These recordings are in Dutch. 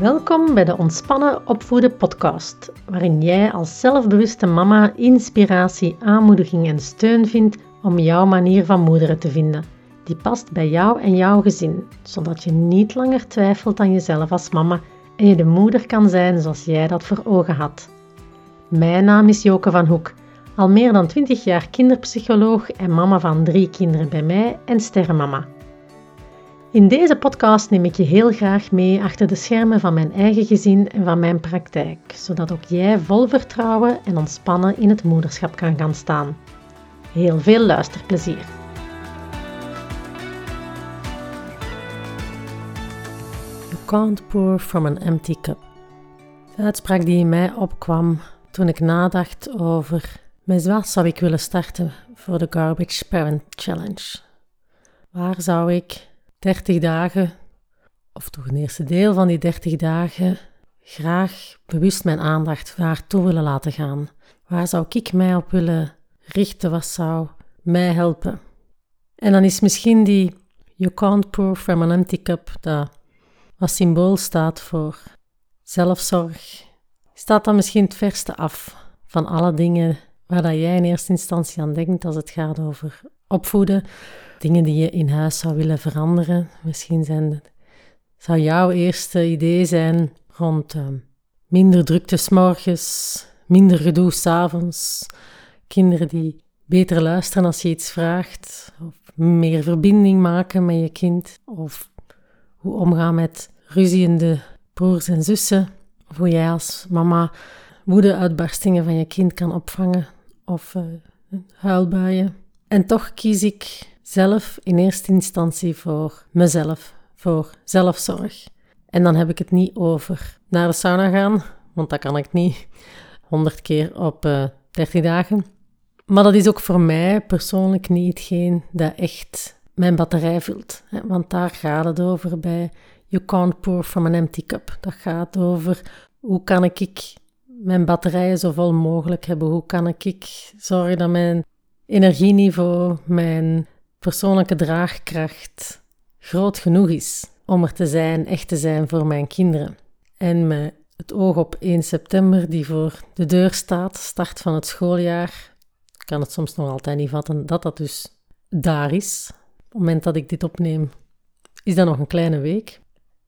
Welkom bij de Ontspannen Opvoeden podcast, waarin jij als zelfbewuste mama inspiratie, aanmoediging en steun vindt om jouw manier van moederen te vinden, die past bij jou en jouw gezin, zodat je niet langer twijfelt aan jezelf als mama en je de moeder kan zijn zoals jij dat voor ogen had. Mijn naam is Joke van Hoek, al meer dan 20 jaar kinderpsycholoog en mama van drie kinderen bij mij en sterrenmama. In deze podcast neem ik je heel graag mee achter de schermen van mijn eigen gezin en van mijn praktijk, zodat ook jij vol vertrouwen en ontspannen in het moederschap kan gaan staan. Heel veel luisterplezier! You can't pour from an empty cup. De uitspraak die in mij opkwam toen ik nadacht over met wat zou ik willen starten voor de Garbage Parent Challenge. Waar zou ik 30 dagen, of toch een eerste deel van die 30 dagen, graag bewust mijn aandacht naartoe willen laten gaan? Waar zou ik mij op willen richten? Wat zou mij helpen? En dan is misschien die You can't pour from an empty cup, dat wat symbool staat voor zelfzorg, staat dan misschien het verste af van alle dingen waar dat jij in eerste instantie aan denkt als het gaat over opvoeden, dingen die je in huis zou willen veranderen. Misschien zijn, zou jouw eerste idee zijn rond uh, minder drukte s'morgens, minder gedoe s'avonds, kinderen die beter luisteren als je iets vraagt, of meer verbinding maken met je kind, of hoe omgaan met ruziende broers en zussen, of hoe jij als mama woede-uitbarstingen van je kind kan opvangen, of uh, huilbuien. En toch kies ik zelf in eerste instantie voor mezelf, voor zelfzorg. En dan heb ik het niet over naar de sauna gaan, want dat kan ik niet 100 keer op uh, eh, 30 dagen. Maar dat is ook voor mij persoonlijk niet hetgeen dat echt mijn batterij vult. Hè? Want daar gaat het over bij You can't pour from an empty cup. Dat gaat over hoe kan ik mijn batterijen zo vol mogelijk hebben? Hoe kan ik zorgen dat mijn energieniveau, mijn persoonlijke draagkracht groot genoeg is om er te zijn, echt te zijn voor mijn kinderen. En met het oog op 1 september, die voor de deur staat, start van het schooljaar, kan het soms nog altijd niet vatten dat dat dus daar is. Op het moment dat ik dit opneem, is dat nog een kleine week.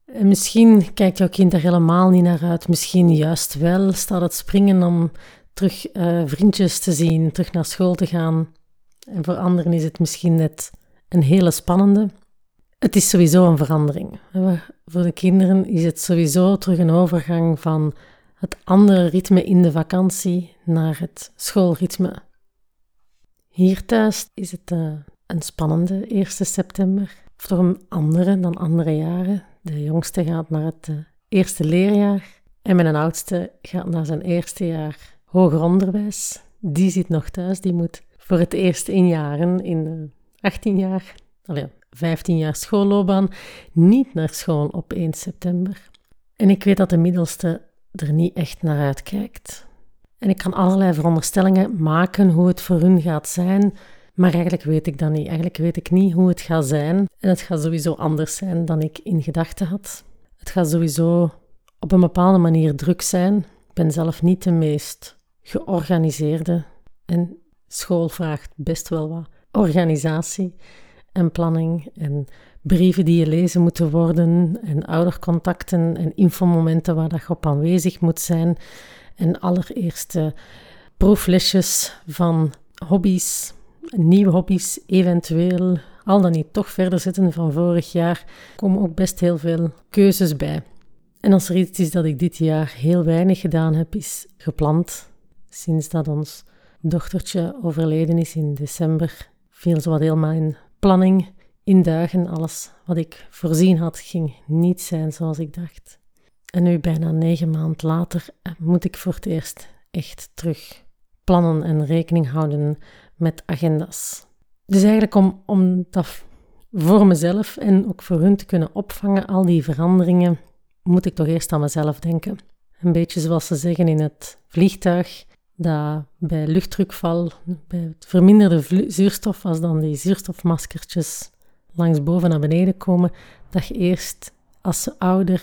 En misschien kijkt jouw kind er helemaal niet naar uit. Misschien juist wel staat het springen om terug uh, vriendjes te zien, terug naar school te gaan. En voor anderen is het misschien net een hele spannende. Het is sowieso een verandering. Voor de kinderen is het sowieso terug een overgang van het andere ritme in de vakantie naar het schoolritme. Hier thuis is het uh, een spannende 1 september, of toch een andere dan andere jaren. De jongste gaat naar het uh, eerste leerjaar en mijn oudste gaat naar zijn eerste jaar hoger onderwijs. Die zit nog thuis, die moet voor het eerst in jaren, in 18 jaar, allee, 15 jaar schoolloopbaan, niet naar school op 1 september. En ik weet dat de middelste er niet echt naar uitkijkt. En ik kan allerlei veronderstellingen maken hoe het voor hun gaat zijn, maar eigenlijk weet ik dat niet. Eigenlijk weet ik niet hoe het gaat zijn. En het gaat sowieso anders zijn dan ik in gedachten had. Het gaat sowieso op een bepaalde manier druk zijn. Ik ben zelf niet de meest georganiseerde. En school vraagt best wel wat organisatie en planning en brieven die gelezen moeten worden en oudercontacten en infomomenten waar dat je op aanwezig moet zijn en allereerste proeflesjes van hobby's, nieuwe hobby's eventueel, al dan niet toch verder zitten van vorig jaar, komen ook best heel veel keuzes bij. En als er iets is dat ik dit jaar heel weinig gedaan heb, is gepland sinds dat ons dochtertje overleden is in december, viel zo wat helemaal in planning, in duigen. Alles wat ik voorzien had, ging niet zijn zoals ik dacht. En nu, bijna negen maanden later, eh, moet ik voor het eerst echt terug plannen en rekening houden met agenda's. Dus eigenlijk om, om dat voor mezelf en ook voor hun te kunnen opvangen, al die veranderingen, moet ik toch eerst aan mezelf denken. Een beetje zoals ze zeggen in het vliegtuig dat bij luchtdrukval, bij het verminderde zuurstof, als dan die zuurstofmaskertjes langs boven naar beneden komen, dat je eerst als ouder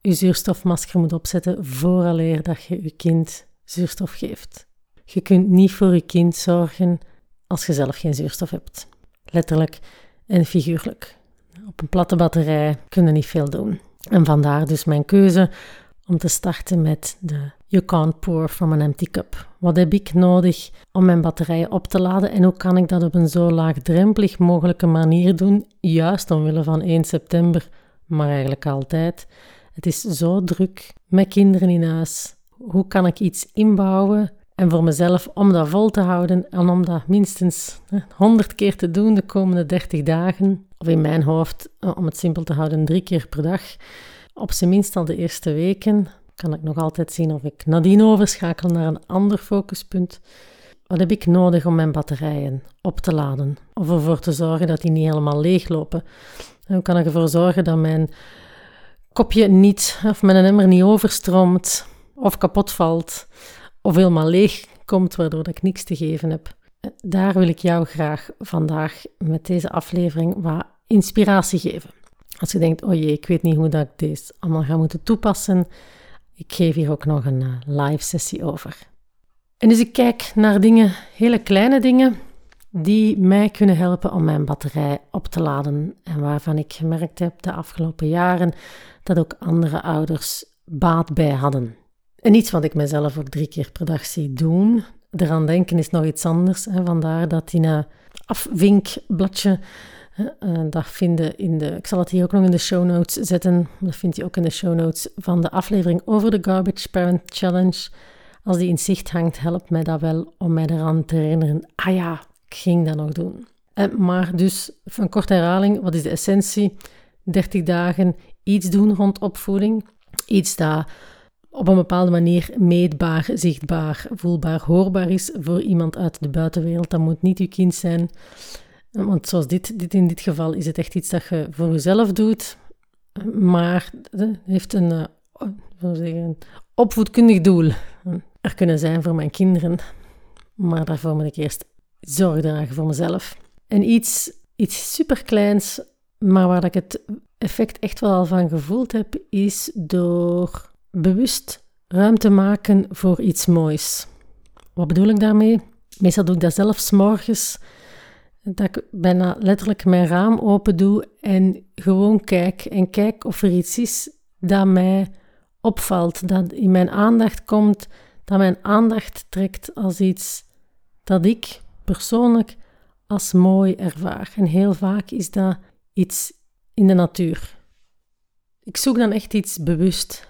je zuurstofmasker moet opzetten vooraleer dat je je kind zuurstof geeft. Je kunt niet voor je kind zorgen als je zelf geen zuurstof hebt. Letterlijk en figuurlijk. Op een platte batterij kunnen niet veel doen. En vandaar dus mijn keuze om te starten met de You Can't Pour from an Empty Cup. Wat heb ik nodig om mijn batterijen op te laden en hoe kan ik dat op een zo laagdrempelig mogelijke manier doen, juist omwille van 1 september, maar eigenlijk altijd. Het is zo druk met kinderen in huis. Hoe kan ik iets inbouwen en voor mezelf om dat vol te houden en om dat minstens 100 keer te doen de komende 30 dagen, of in mijn hoofd, eh, om het simpel te houden, drie keer per dag, op zijn minst al de eerste weken, kan ik nog altijd zien of ik nadien overschakel naar een ander focuspunt. Wat heb ik nodig om mijn batterijen op te laden? Of ervoor te zorgen dat die niet helemaal leeglopen? Hoe kan ik ervoor zorgen dat mijn kopje niet, of mijn emmer niet overstroomt, of kapot valt, of helemaal leeg komt, waardoor ik niks te geven heb? Daar wil ik jou graag vandaag met deze aflevering wat inspiratie geven. Als je denkt, oh jee, ik weet niet hoe dat ik deze allemaal ga moeten toepassen, ik geef hier ook nog een eh, live sessie over. En dus ik kijk naar dingen, hele kleine dingen, die mij kunnen helpen om mijn batterij op te laden. En waarvan ik gemerkt heb de afgelopen jaren dat ook andere ouders baat bij hadden. En iets wat ik mezelf ook drie keer per dag zie doen. Eraan denken is nog iets anders. Hè. Vandaar dat in een afvinkbladje uh, dat vinden in de, ik zal het hier ook nog in de show notes zetten. Dat vindt je ook in de show notes van de aflevering over de Garbage Parent Challenge. Als die in zicht hangt, helpt mij dat wel om mij eraan te herinneren. Ah ja, ik ging dat nog doen. Uh, maar dus, van korte herhaling, wat is de essentie? 30 dagen iets doen rond opvoeding. Iets dat op een bepaalde manier meetbaar, zichtbaar, voelbaar, hoorbaar is voor iemand uit de buitenwereld. Dat moet niet uw kind zijn. Want zoals dit, dit in dit geval is het echt iets dat je voor jezelf doet, maar het heeft een, uh, zeggen, opvoedkundig doel. Er kunnen zijn voor mijn kinderen, maar daarvoor moet ik eerst zorg dragen voor mezelf. En iets, iets superkleins, maar waar ik het effect echt wel al van gevoeld heb, is door bewust ruimte maken voor iets moois. Wat bedoel ik daarmee? Meestal doe ik dat zelf morgens dat ik bijna letterlijk mijn raam open doe en gewoon kijk. En kijk of er iets is dat mij opvalt, dat in mijn aandacht komt, dat mijn aandacht trekt als iets dat ik persoonlijk als mooi ervaar. En heel vaak is dat iets in de natuur. Ik zoek dan echt iets bewust.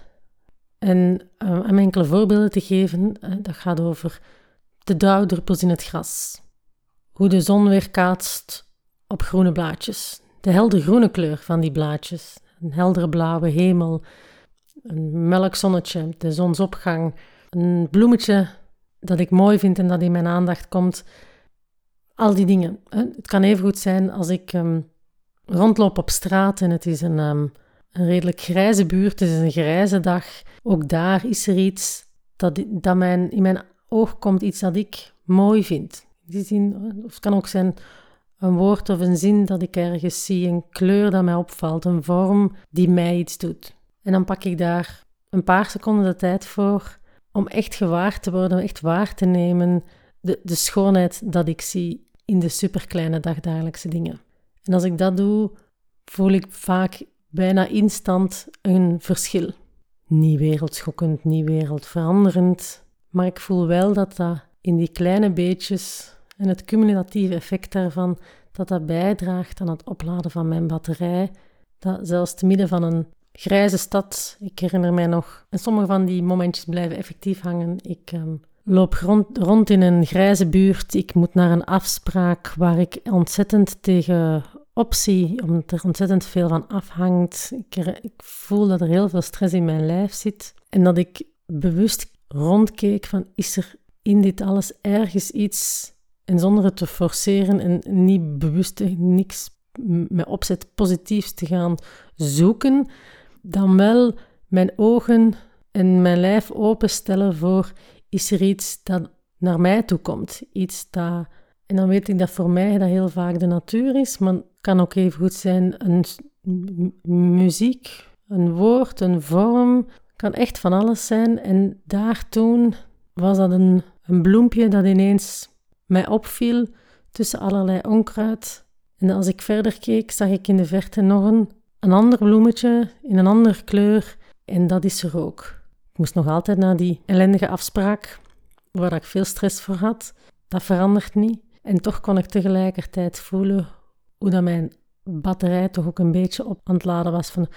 En uh, om enkele voorbeelden te geven, uh, dat gaat over de dauwdruppels in het gras hoe de zon weerkaatst op groene blaadjes. De helder groene kleur van die blaadjes. Een heldere blauwe hemel, een melkzonnetje, de zonsopgang, een bloemetje dat ik mooi vind en dat in mijn aandacht komt. Al die dingen. Het kan even goed zijn als ik um, rondloop op straat en het is een, um, een redelijk grijze buurt, het is een grijze dag. Ook daar is er iets dat, dat mijn, in mijn oog komt, iets dat ik mooi vind die zin, of het kan ook zijn een woord of een zin dat ik ergens zie, een kleur dat mij opvalt, een vorm die mij iets doet. En dan pak ik daar een paar seconden de tijd voor om echt gewaar te worden, echt waar te nemen de, de schoonheid dat ik zie in de superkleine dagdagelijkse dingen. En als ik dat doe, voel ik vaak bijna instant een verschil. Niet wereldschokkend, niet wereldveranderend, maar ik voel wel dat dat in die kleine beetjes en het cumulatieve effect daarvan, dat dat bijdraagt aan het opladen van mijn batterij, dat zelfs te midden van een grijze stad, ik herinner mij nog, en sommige van die momentjes blijven effectief hangen. Ik ehm, loop rond, rond in een grijze buurt, ik moet naar een afspraak waar ik ontzettend tegen optie, omdat er ontzettend veel van afhangt. Ik, ik, voel dat er heel veel stress in mijn lijf zit en dat ik bewust rondkeek van is er in dit alles ergens iets en zonder het te forceren en niet bewust niks met opzet positiefs te gaan zoeken, dan wel mijn ogen en mijn lijf openstellen voor is er iets dat naar mij toe komt. Iets dat, en dan weet ik dat voor mij dat heel vaak de natuur is, maar het kan ook even goed zijn een muziek, een woord, een vorm, kan echt van alles zijn. En daar toen was dat een, een bloempje dat ineens mij opviel tussen allerlei onkruid. En als ik verder keek, zag ik in de verte nog een, ander bloemetje in een andere kleur. En dat is er ook. Ik moest nog altijd naar die ellendige afspraak, waar ik veel stress voor had. Dat verandert niet. En toch kon ik tegelijkertijd voelen hoe dat mijn batterij toch ook een beetje op aan het laden was van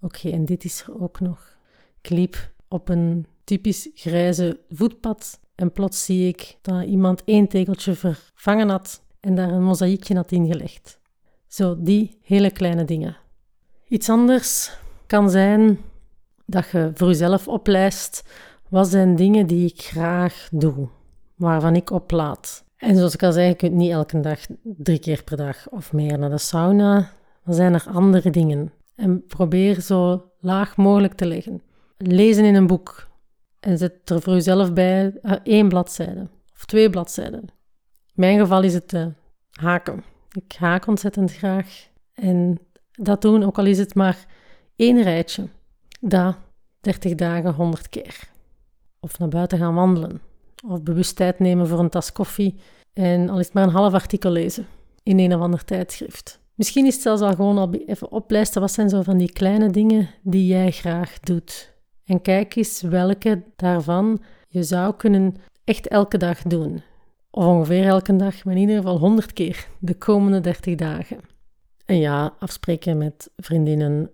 oké, en dit is er ook nog. Ik liep op een typisch grijze voetpad en plots zie ik dat iemand één tegeltje vervangen had en daar een mozaïekje had ingelegd. Zo, die hele kleine dingen. Iets anders kan zijn dat je voor jezelf oplijst wat zijn dingen die ik graag doe, waarvan ik oplaad. En zoals ik al zei, je kunt niet elke dag, drie keer per dag of meer naar de sauna. Dan zijn er andere dingen. En probeer zo laag mogelijk te leggen. Lezen in een boek. En zet er voor jezelf bij uh, één bladzijde of twee bladzijden. In mijn geval is het uh, haken. Ik haak ontzettend graag. En dat doen, ook al is het maar één rijtje. Dat 30 dagen 100 keer. Of naar buiten gaan wandelen. Of bewust tijd nemen voor een tas koffie en al is het maar een half artikel lezen in een of ander tijdschrift. Misschien is het zelfs al gewoon al even oplijsten wat zijn zo van die kleine dingen die jij graag doet. En kijk eens welke daarvan je zou kunnen echt elke dag doen. Of ongeveer elke dag, maar in ieder geval 100 keer de komende 30 dagen. En ja, afspreken met vriendinnen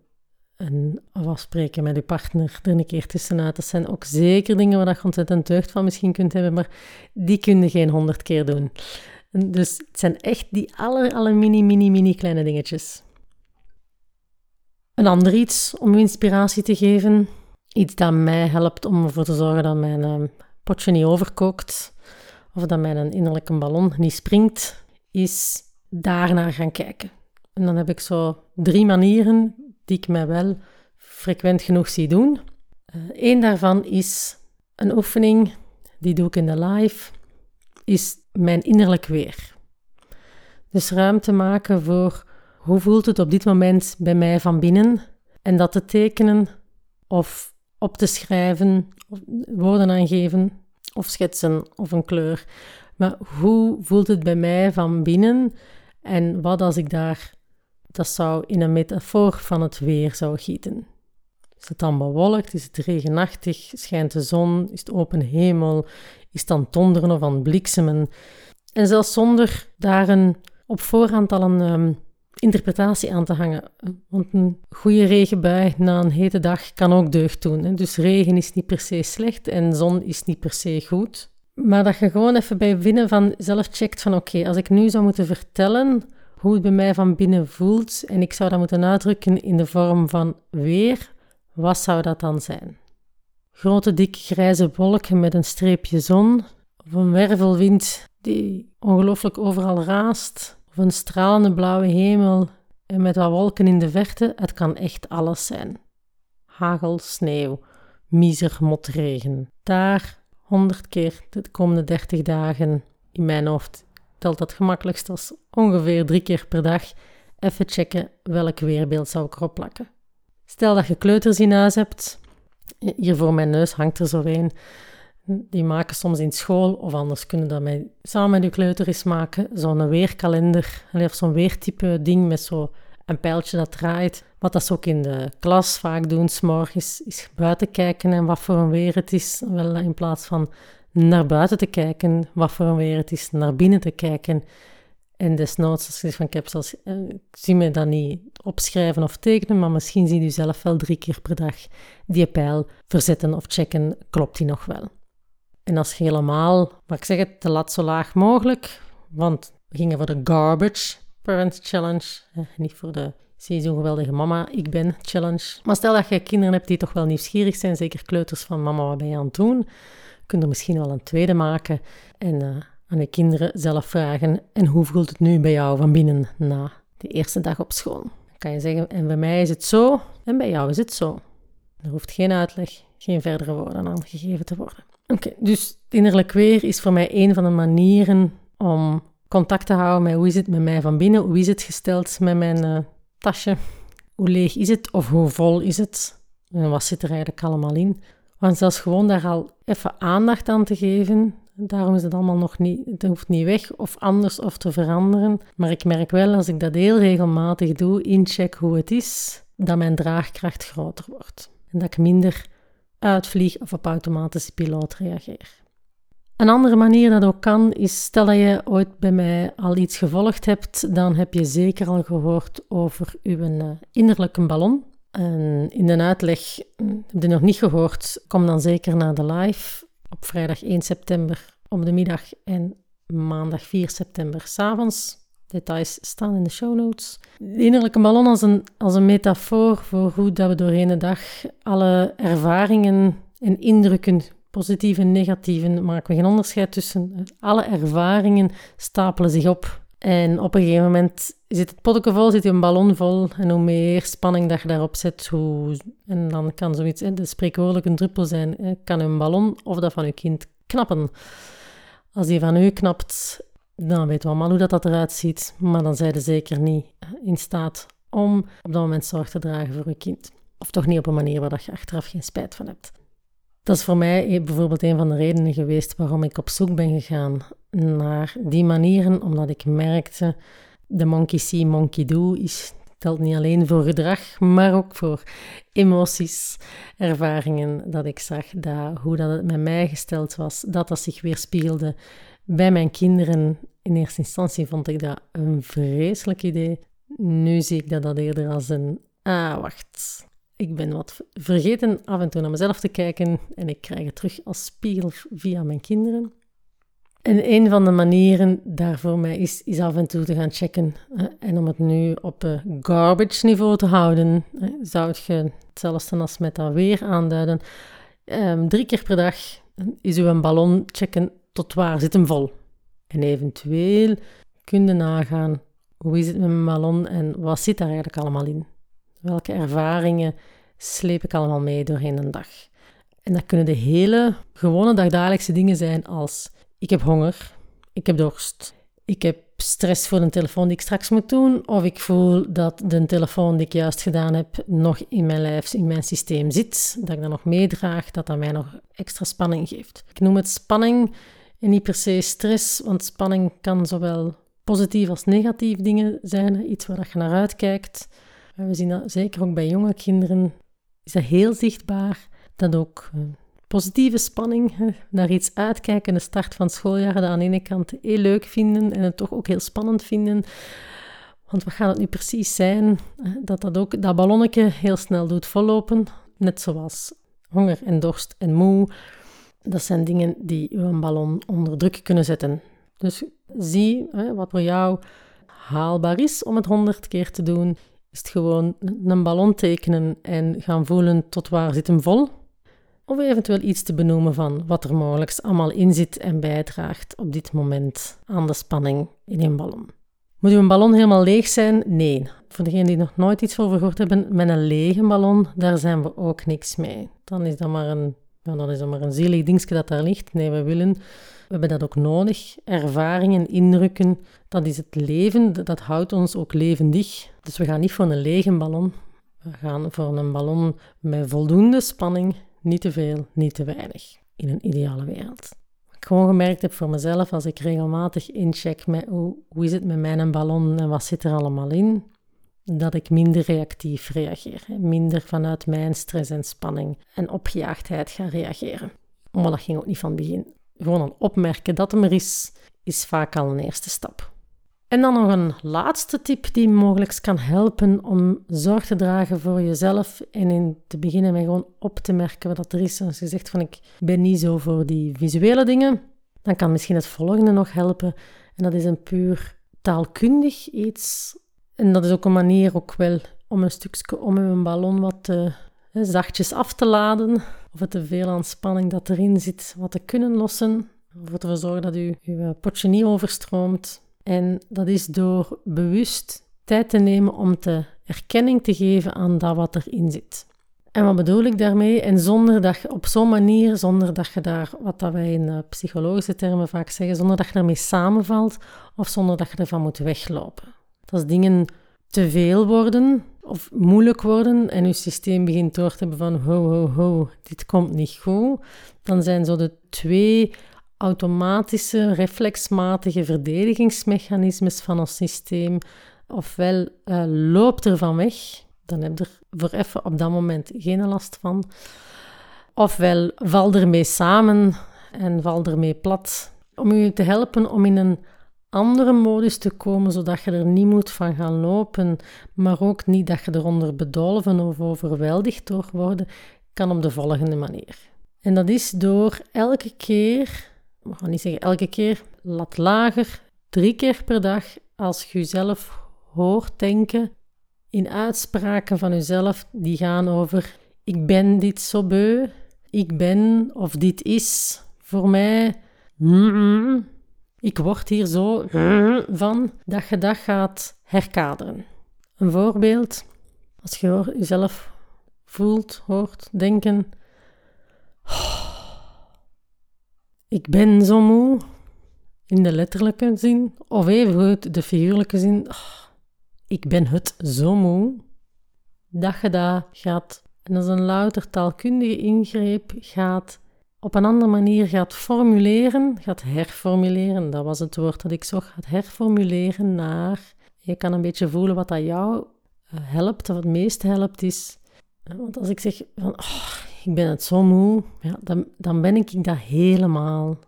en afspreken met je partner er een keer tussenuit. Dat zijn ook zeker dingen waar je ontzettend deugd van misschien kunt hebben, maar die kun je geen honderd keer doen. dus het zijn echt die aller, aller mini, mini, mini kleine dingetjes. Een ander iets om je inspiratie te geven, iets dat mij helpt om ervoor te zorgen dat mijn uh, potje niet overkookt of dat mijn innerlijke ballon niet springt, is daarnaar gaan kijken. En dan heb ik zo drie manieren die ik mij wel frequent genoeg zie doen. Eén eh, daarvan is een oefening, die doe ik in de live, is mijn innerlijk weer. Dus ruimte maken voor hoe voelt het op dit moment bij mij van binnen en dat te tekenen of op te schrijven, woorden aangeven of schetsen of een kleur. Maar hoe voelt het bij mij van binnen en wat als ik daar dat zou in een metafoor van het weer zou gieten. Is het dan bewolkt? Is het regenachtig? Schijnt de zon? Is het open hemel? Is het dan donderen of aan bliksemen? En zelfs zonder daar een, op voorhand al een ehm, interpretatie aan te hangen. Want een goede regenbui na een hete dag kan ook deugd doen. Dus regen is niet per se slecht en zon is niet per se goed. Maar dat je gewoon even bij binnen van zelf checkt van oké, als ik nu zou moeten vertellen hoe het bij mij van binnen voelt en ik zou dat moeten uitdrukken in de vorm van weer, wat zou dat dan zijn? Grote dikke grijze wolken met een streepje zon, of een wervelwind die ongelooflijk overal raast, of een stralende blauwe hemel en met wat wolken in de verte, het kan echt alles zijn. Hagel, sneeuw, miser, motregen. Daar honderd keer de komende dertig dagen in mijn hoofd telt dat gemakkelijkst als ongeveer drie keer per dag even checken welk weerbeeld zou ik erop plakken. Stel dat je kleuters in huis hebt, hier voor mijn neus hangt er zo een. Die maken soms in school, of anders kunnen dat met, samen met je kleuter eens maken, zo'n weerkalender, of zo'n weertype ding met zo een pijltje dat draait. Wat dat ze ook in de klas vaak doen, s'morgens, is buiten kijken en wat voor een weer het is. Wel in plaats van naar buiten te kijken, wat voor een weer het is, naar binnen te kijken. En desnoods, als je van ik heb zelfs, eh, ik zie me dat niet opschrijven of tekenen, maar misschien zie je zelf wel drie keer per dag die pijl verzetten of checken, klopt die nog wel. En als je helemaal, maar ik zeg het, te lat zo laag mogelijk, want we gingen voor de Garbage Parent Challenge, eh, niet voor de zie geweldige mama, ik ben challenge. Maar stel dat je kinderen hebt die toch wel nieuwsgierig zijn, zeker kleuters van mama, wat ben je aan het doen? kun er misschien wel een tweede maken en uh, aan je kinderen zelf vragen. En hoe voelt het nu bij jou van binnen na de eerste dag op school? Dan kan je zeggen, en bij mij is het zo en bij jou is het zo. Er hoeft geen uitleg, geen verdere woorden aan gegeven te worden. Oké, dus innerlijk weer is voor mij een van de manieren om contact te houden met hoe is het met mij van binnen, hoe is het gesteld met mijn uh, tasje, hoe leeg is het of hoe vol is het? En wat zit er eigenlijk allemaal in? Want zelfs gewoon daar al even aandacht aan te geven, daarom is het allemaal nog niet, het hoeft niet weg of anders of te veranderen. Maar ik merk wel als ik dat heel regelmatig doe, incheck hoe het is, dat mijn draagkracht groter wordt. En dat ik minder uitvlieg of op automatische piloot reageer. Een andere manier dat ook kan, is stel dat je ooit bij mij al iets gevolgd hebt, dan heb je zeker al gehoord over uw uh, innerlijke ballon. En in de uitleg, hm, heb je nog niet gehoord, kom dan zeker naar de live op vrijdag 1 september op de middag en maandag 4 september s'avonds. Details staan in de show notes. De innerlijke ballon als een, als een metafoor voor hoe dat we doorheen de dag alle ervaringen en indrukken, positieve en negatieve, maken we geen onderscheid tussen. Alle ervaringen stapelen zich op. En op een gegeven moment zit het potje vol, zit je een ballon vol. En hoe meer spanning dat je daarop zet, hoe... En dan kan zoiets, de spreekwoordelijk een druppel zijn, kan een ballon of dat van je kind knappen. Als die van u knapt, dan weten we allemaal hoe dat, dat eruit ziet. Maar dan zijn ze zeker niet in staat om op dat moment zorg te dragen voor je kind. Of toch niet op een manier waar je achteraf geen spijt van hebt. Dat is voor mij bijvoorbeeld een van de redenen geweest waarom ik op zoek ben gegaan naar die manieren, omdat ik merkte, de monkey see, monkey do is telt niet alleen voor gedrag, maar ook voor emoties, ervaringen dat ik zag, dat, hoe dat het met mij gesteld was, dat dat zich weerspiegelde bij mijn kinderen. In eerste instantie vond ik dat een vreselijk idee. Nu zie ik dat, dat eerder als een, ah wacht, ik ben wat vergeten af en toe naar mezelf te kijken en ik krijg het terug als spiegel via mijn kinderen. En een van de manieren daarvoor mij is, is af en toe te gaan checken. En om het nu op een garbage niveau te houden, zou je hetzelfde als met dat weer aanduiden. Um, drie keer per dag is uw ballon checken tot waar zit hem vol. En eventueel kun je nagaan hoe is het met mijn ballon en wat zit daar eigenlijk allemaal in. Welke ervaringen sleep ik allemaal mee doorheen een dag? En dat kunnen de hele gewone dagdagelijkse dingen zijn als ik heb honger, ik heb dorst, ik heb stress voor de telefoon die ik straks moet doen, of ik voel dat de telefoon die ik juist gedaan heb nog in mijn lijf, in mijn systeem zit, dat ik dat nog meedraag, dat dat mij nog extra spanning geeft. Ik noem het spanning en niet per se stress, want spanning kan zowel positief als negatief dingen zijn, iets waar je naar uitkijkt. We zien dat zeker ook bij jonge kinderen, is dat heel zichtbaar, dat ook eh, positieve spanning, naar iets uitkijken, de start van schooljaar, dat aan de ene kant heel leuk vinden en het toch ook heel spannend vinden. Want wat gaat het nu precies zijn? Dat dat ook dat ballonnetje heel snel doet vollopen, net zoals honger en dorst en moe. Dat zijn dingen die uw ballon onder druk kunnen zetten. Dus zie wat voor jou haalbaar is om het honderd keer te doen. Is het gewoon een ballon tekenen en gaan voelen tot waar zit hem vol? Of eventueel iets te benoemen van wat er mogelijk allemaal in zit en bijdraagt op dit moment aan de spanning in een ballon. Moet uw ballon helemaal leeg zijn? Nee. Voor degenen die nog nooit iets over gehoord hebben, met een lege ballon, daar zijn we ook niks mee. Dan is dat maar een, dan is dat maar een zielig dingetje dat daar ligt. Nee, we willen, we hebben dat ook nodig. Ervaringen, indrukken, dat is het leven, dat houdt ons ook levendig. Dus we gaan niet voor een lege ballon. We gaan voor een ballon met voldoende spanning niet te veel, niet te weinig in een ideale wereld. Wat ik gewoon gemerkt heb voor mezelf, als ik regelmatig incheck met hoe, hoe is het met mijn ballon en wat zit er allemaal in, dat ik minder reactief reageer. Minder vanuit mijn stress en spanning en opgejaagdheid ga reageren. Maar dat ging ook niet van begin. Gewoon een opmerken dat er is, is vaak al een eerste stap. En dan nog een laatste tip die mogelijk kan helpen om zorg te dragen voor jezelf en in te beginnen met gewoon op te merken wat er is. Als je zegt van ik ben niet zo voor die visuele dingen, dan kan misschien het volgende nog helpen. En dat is een puur taalkundig iets. En dat is ook een manier ook wel om een stukje om een ballon wat te, hè, zachtjes af te laden. Of het te veel aan spanning dat erin zit, wat te kunnen lossen. Of ervoor te zorgen dat u, uw potje niet overstroomt. En dat is door bewust tijd te nemen om te erkenning te geven aan dat wat erin zit. En wat bedoel ik daarmee? En zonder dat je op zo'n manier, zonder dat je daar, wat dat wij in psychologische termen vaak zeggen, zonder dat je daarmee samenvalt of zonder dat je ervan moet weglopen. Is dingen te veel worden of moeilijk worden en je systeem begint door te hebben van ho, ho, ho, dit komt niet goed, dan zijn zo de twee automatische, reflexmatige verdedigingsmechanismes van ons systeem ofwel uh, loopt er van weg, dan heb je er voor even op dat moment geen last van, ofwel val ermee samen en val ermee plat. Om je te helpen om in een andere modus te komen, zodat je er niet moet van gaan lopen, maar ook niet dat je eronder bedolven of overweldigd door worden, kan op de volgende manier. En dat is door elke keer, we gaan niet zeggen elke keer, lat lager, drie keer per dag, als je jezelf hoort denken in uitspraken van jezelf die gaan over ik ben dit zo beu, ik ben of dit is voor mij, ik word hier zo van, dat je dat gaat herkaderen. Een voorbeeld, als je jezelf voelt, hoort, denken, ik ben zo moe, in de letterlijke zin, of even goed de figuurlijke zin, ik ben het zo moe, dat je dat gaat, en is een louter taalkundige ingreep, gaat op een andere manier gaat formuleren, gaat herformuleren, dat was het woord dat ik zocht, gaat herformuleren naar, je kan een beetje voelen wat dat jou eh, helpt, of het meeste helpt is, want als ik zeg van, oh, ik ben het zo moe, ja, dan, dan ben ik dat helemaal.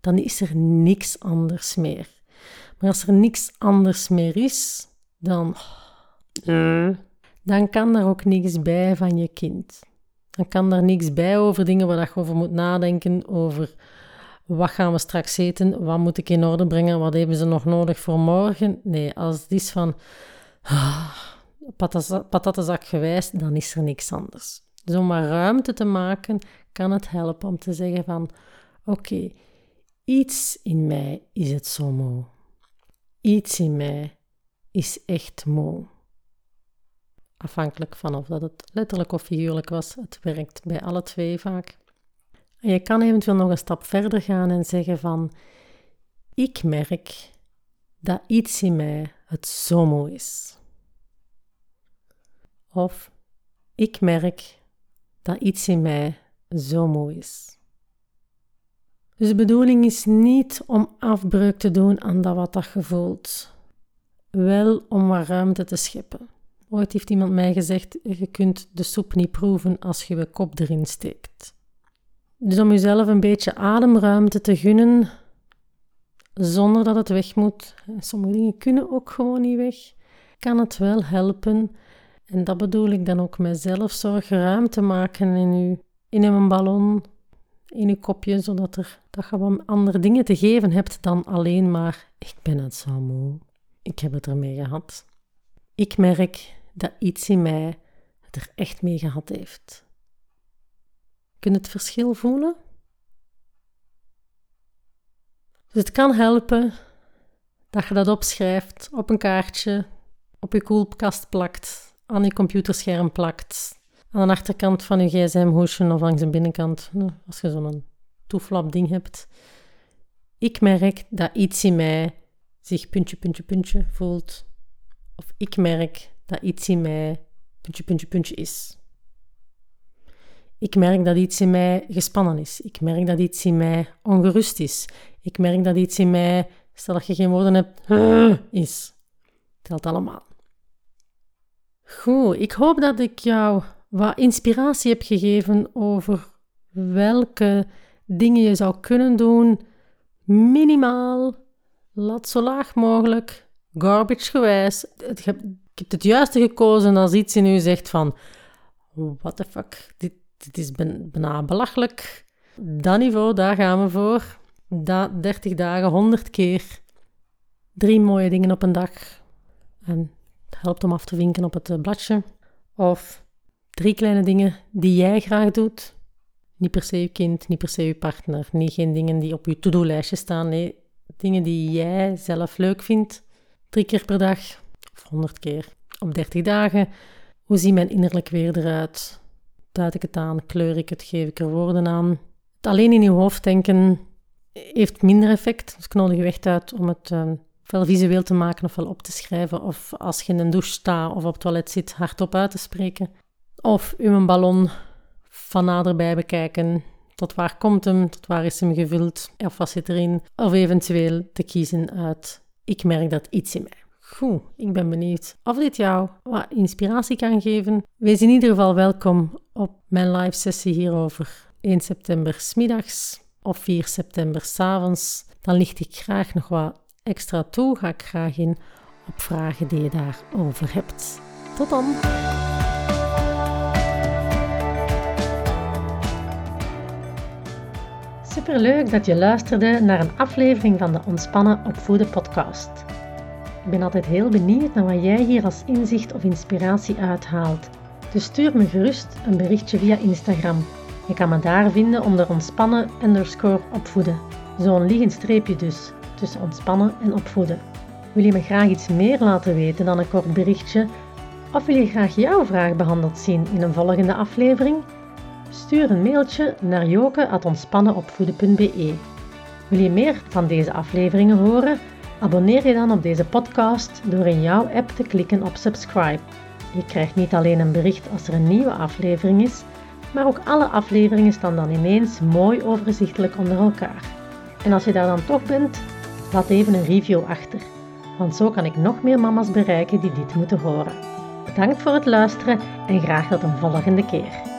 Dan is er niks anders meer. Maar als er niks anders meer is, dan, dan kan er ook niks bij van je kind. Dan kan er niks bij over dingen waar je over moet nadenken, over wat gaan we straks eten, wat moet ik in orde brengen, wat hebben ze nog nodig voor morgen. Nee, als het is van ah, patattenzak gewijs, dan is er niks anders. Dus om maar ruimte te maken, kan het helpen om te zeggen van oké, iets in mij is het zo moe. Iets in mij is echt moe. Afhankelijk van of dat het letterlijk of figuurlijk was, het werkt bij alle twee vaak. En je kan eventueel nog een stap verder gaan en zeggen van, ik merk dat iets in mij het zo moe is. Of ik merk dat iets in mij zo moe is. Dus de bedoeling is niet om afbreuk te doen aan dat wat dat je voelt wel om wat ruimte te scheppen. Ooit heeft iemand mij gezegd: je kunt de soep niet proeven als je je kop erin steekt. Dus om jezelf een beetje ademruimte te gunnen, zonder dat het weg moet. Sommige dingen kunnen ook gewoon niet weg. Kan het wel helpen. En dat bedoel ik dan ook mezelf. Zorg ruimte maken in je, in een ballon, in je kopje, zodat er, dat je wat andere dingen te geven hebt dan alleen maar: ik ben het zo moe. Ik heb het ermee gehad. Ik merk dat iets in mij het er echt mee gehad heeft. Kun je het verschil voelen? Dus het kan helpen dat je dat opschrijft op een kaartje, op je koelkast plakt, aan je computerscherm plakt, aan de achterkant van je gsm-hoesje of langs de binnenkant, als je zo'n toeflap ding hebt. Ik merk dat iets in mij zich puntje, puntje, puntje voelt. Of ik merk dat iets in mij puntje, puntje, puntje is. Ik merk dat iets in mij gespannen is. Ik merk dat iets in mij ongerust is. Ik merk dat iets in mij, stel dat je geen woorden hebt, is. Telt allemaal. Goed, ik hoop dat ik jou wat inspiratie heb gegeven over welke dingen je zou kunnen doen, minimaal Laat zo laag mogelijk, garbage gewijs. Ik heb, het juiste gekozen als iets in u zegt van... What the fuck, dit, dit is bijna belachelijk. Dat niveau, daar gaan we voor. Dat 30 dagen, 100 keer. Drie mooie dingen op een dag. En het helpt om af te vinken op het eh, bladje. Of drie kleine dingen die jij graag doet. Niet per se je kind, niet per se je partner. Niet geen dingen die op je to-do-lijstje staan. Nee, dingen die jij zelf leuk vindt. Drie keer per dag of honderd keer op 30 dagen. Hoe ziet mijn innerlijk weer eruit? Duid ik het aan? Kleur ik het? Geef ik er woorden aan? Het alleen in je hoofd denken heeft minder effect. Dus ik nodig je echt uit om het uh, ofwel visueel te maken ofwel op te schrijven, of als je in een douche staat of op het toilet zit, hardop uit te spreken. Of uw ballon van naderbij bekijken. Tot waar komt hem? Tot waar is hem gevuld? Of wat zit erin? Of eventueel te kiezen uit ik merk dat iets in mij. Goed, ik ben benieuwd of dit jou wat inspiratie kan geven. Wees in ieder geval welkom op mijn live sessie hierover 1 september smiddags of 4 september s avonds. Dan licht ik graag nog wat extra toe, ga ik graag in op vragen die je daarover hebt. Tot dan! Superleuk dat je luisterde naar een aflevering van de Ontspannen Opvoeden podcast. Ik ben altijd heel benieuwd naar wat jij hier als inzicht of inspiratie uithaalt. Dus stuur me gerust een berichtje via Instagram. Je kan me daar vinden onder ontspannen underscore opvoeden. Zo'n liggend streepje dus, tussen ontspannen en opvoeden. Wil je me graag iets meer laten weten dan een kort berichtje? Of wil je graag jouw vraag behandeld zien in een volgende aflevering? Stuur een mailtje naar joke.ontspannenopvoeden.be. Wil je meer van deze afleveringen horen? Abonneer je dan op deze podcast door in jouw app te klikken op subscribe. Je krijgt niet alleen een bericht als er een nieuwe aflevering is, maar ook alle afleveringen staan dan ineens mooi overzichtelijk onder elkaar. En als je daar dan toch bent, laat even een review achter, want zo kan ik nog meer mama's bereiken die dit moeten horen. Bedankt voor het luisteren en graag tot een volgende keer.